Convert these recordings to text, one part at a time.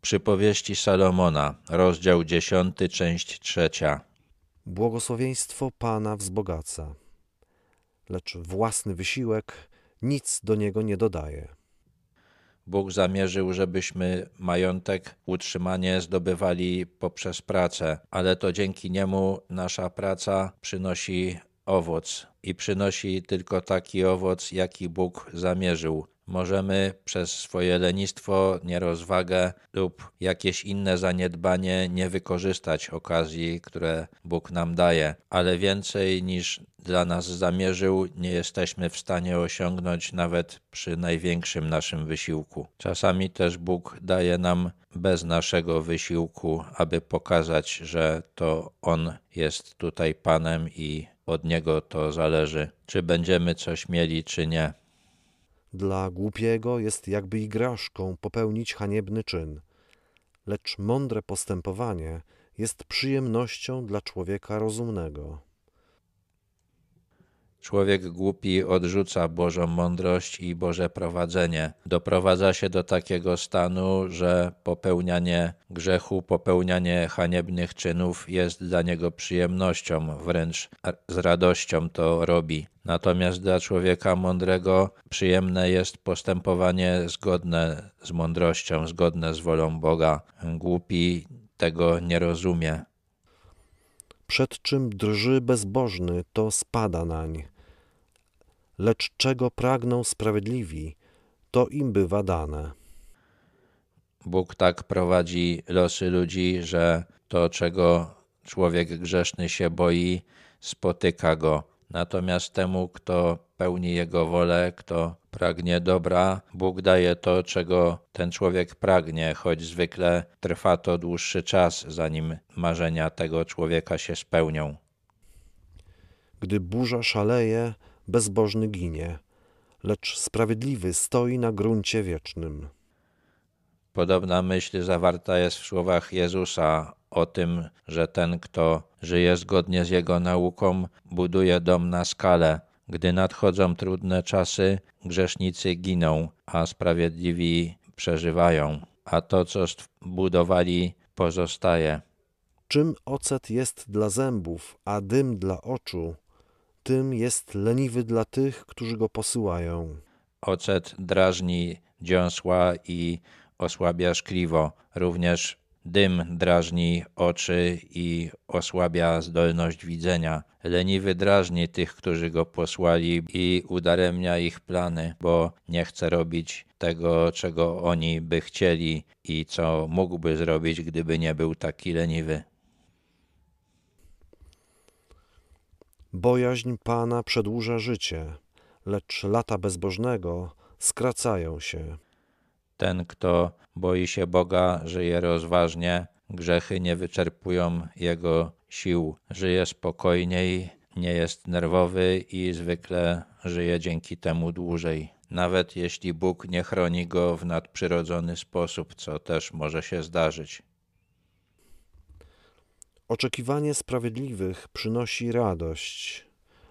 Przypowieści Salomona, rozdział 10, część trzecia. Błogosławieństwo Pana wzbogaca, lecz własny wysiłek nic do niego nie dodaje. Bóg zamierzył, żebyśmy majątek, utrzymanie zdobywali poprzez pracę, ale to dzięki niemu nasza praca przynosi owoc i przynosi tylko taki owoc, jaki Bóg zamierzył. Możemy przez swoje lenistwo, nierozwagę lub jakieś inne zaniedbanie nie wykorzystać okazji, które Bóg nam daje, ale więcej niż dla nas zamierzył, nie jesteśmy w stanie osiągnąć nawet przy największym naszym wysiłku. Czasami też Bóg daje nam bez naszego wysiłku, aby pokazać, że to On jest tutaj Panem i od Niego to zależy, czy będziemy coś mieli, czy nie. Dla głupiego jest jakby igraszką popełnić haniebny czyn, lecz mądre postępowanie jest przyjemnością dla człowieka rozumnego. Człowiek głupi odrzuca Bożą mądrość i Boże prowadzenie. Doprowadza się do takiego stanu, że popełnianie grzechu, popełnianie haniebnych czynów jest dla niego przyjemnością, wręcz z radością to robi. Natomiast dla człowieka mądrego przyjemne jest postępowanie zgodne z mądrością, zgodne z wolą Boga. Głupi tego nie rozumie. Przed czym drży bezbożny, to spada nań. Lecz czego pragną sprawiedliwi, to im bywa dane. Bóg tak prowadzi losy ludzi, że to, czego człowiek grzeszny się boi, spotyka go. Natomiast temu, kto pełni Jego wolę, kto pragnie dobra, Bóg daje to, czego ten człowiek pragnie, choć zwykle trwa to dłuższy czas, zanim marzenia tego człowieka się spełnią. Gdy burza szaleje, bezbożny ginie, lecz sprawiedliwy stoi na gruncie wiecznym. Podobna myśl zawarta jest w słowach Jezusa o tym, że ten, kto żyje zgodnie z jego nauką, buduje dom na skalę. Gdy nadchodzą trudne czasy, grzesznicy giną, a sprawiedliwi przeżywają, a to, co budowali, pozostaje. Czym ocet jest dla zębów, a dym dla oczu, tym jest leniwy dla tych, którzy go posyłają. Ocet drażni dziąsła i osłabia szkliwo. Również dym drażni oczy i osłabia zdolność widzenia. Leniwy drażni tych, którzy go posłali i udaremnia ich plany, bo nie chce robić tego, czego oni by chcieli i co mógłby zrobić, gdyby nie był taki leniwy. Bojaźń Pana przedłuża życie, lecz lata bezbożnego skracają się. Ten, kto boi się Boga, żyje rozważnie, grzechy nie wyczerpują jego sił, żyje spokojniej, nie jest nerwowy i zwykle żyje dzięki temu dłużej. Nawet jeśli Bóg nie chroni go w nadprzyrodzony sposób, co też może się zdarzyć. Oczekiwanie sprawiedliwych przynosi radość,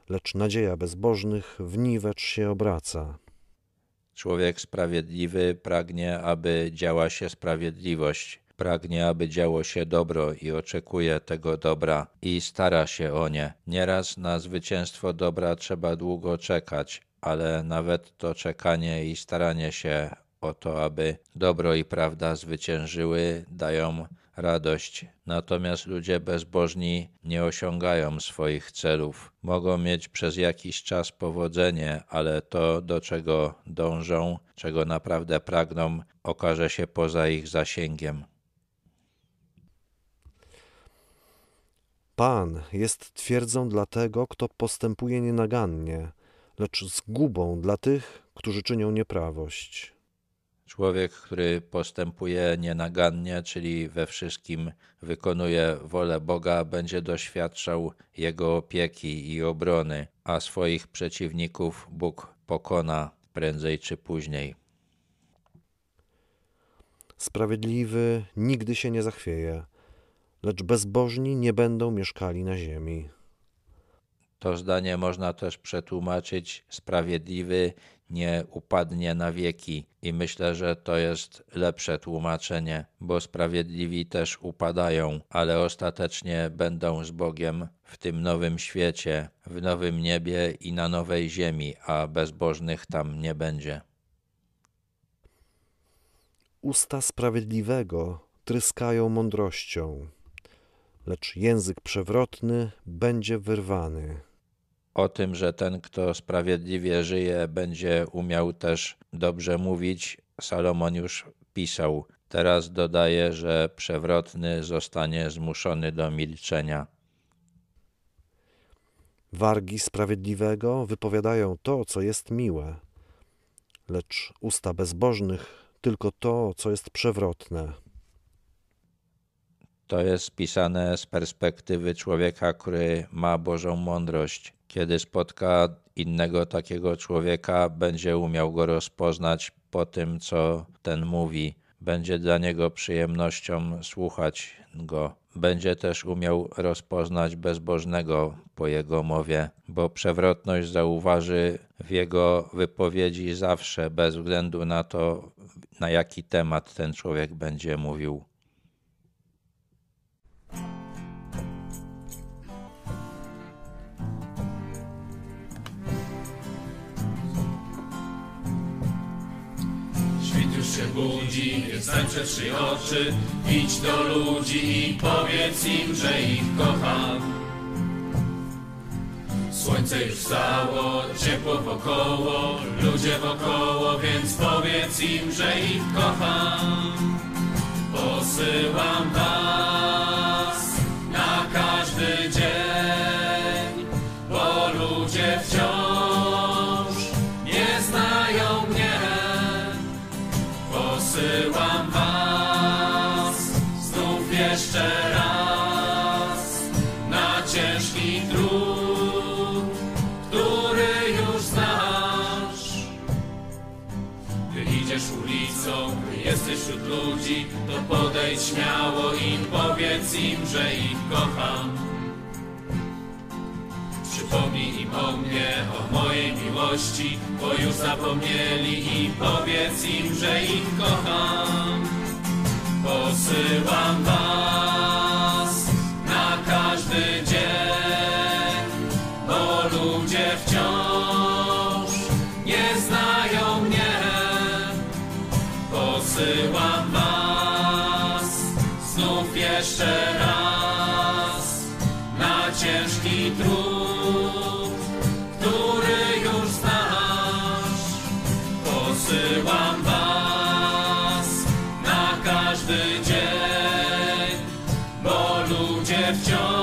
lecz nadzieja bezbożnych w niwecz się obraca. Człowiek sprawiedliwy pragnie, aby działa się sprawiedliwość, pragnie, aby działo się dobro i oczekuje tego dobra i stara się o nie. Nieraz na zwycięstwo dobra trzeba długo czekać, ale nawet to czekanie i staranie się o to, aby dobro i prawda zwyciężyły, dają radość. Natomiast ludzie bezbożni nie osiągają swoich celów. Mogą mieć przez jakiś czas powodzenie, ale to, do czego dążą, czego naprawdę pragną, okaże się poza ich zasięgiem. Pan jest twierdzą dla tego, kto postępuje nienagannie, lecz zgubą dla tych, którzy czynią nieprawość. Człowiek, który postępuje nienagannie, czyli we wszystkim wykonuje wolę Boga, będzie doświadczał Jego opieki i obrony, a swoich przeciwników Bóg pokona prędzej czy później. Sprawiedliwy nigdy się nie zachwieje, lecz bezbożni nie będą mieszkali na ziemi. To zdanie można też przetłumaczyć sprawiedliwy nie upadnie na wieki i myślę, że to jest lepsze tłumaczenie, bo sprawiedliwi też upadają, ale ostatecznie będą z Bogiem w tym nowym świecie, w nowym niebie i na nowej ziemi, a bezbożnych tam nie będzie. Usta sprawiedliwego tryskają mądrością, lecz język przewrotny będzie wyrwany. O tym, że ten, kto sprawiedliwie żyje, będzie umiał też dobrze mówić, Salomon już pisał. Teraz dodaje, że przewrotny zostanie zmuszony do milczenia. Wargi sprawiedliwego wypowiadają to, co jest miłe, lecz usta bezbożnych tylko to, co jest przewrotne. To jest pisane z perspektywy człowieka, który ma Bożą mądrość. Kiedy spotka innego takiego człowieka, będzie umiał go rozpoznać po tym, co ten mówi. Będzie dla niego przyjemnością słuchać go. Będzie też umiał rozpoznać bezbożnego po jego mowie, bo przewrotność zauważy w jego wypowiedzi zawsze, bez względu na to, na jaki temat ten człowiek będzie mówił. Się budzi, stań przed szyj oczy. Idź do ludzi i powiedz im, że ich kocham. Słońce już wstało, ciepło wokoło Ludzie wokoło, więc powiedz im, że ich kocham. Posyłam was Posyłam was znów jeszcze raz na ciężki trud, który już znasz. Gdy idziesz ulicą, gdy jesteś wśród ludzi, to podejdź śmiało i powiedz im, że ich kocham. Przypomnij im o mnie, o mojej miłości, bo już zapomnieli i powiedz im, że ich kocham. Posyłam was na każdy dzień, bo ludzie wciąż nie znają mnie. Posyłam was znów jeszcze raz na ciężki trud, ludzie wciąż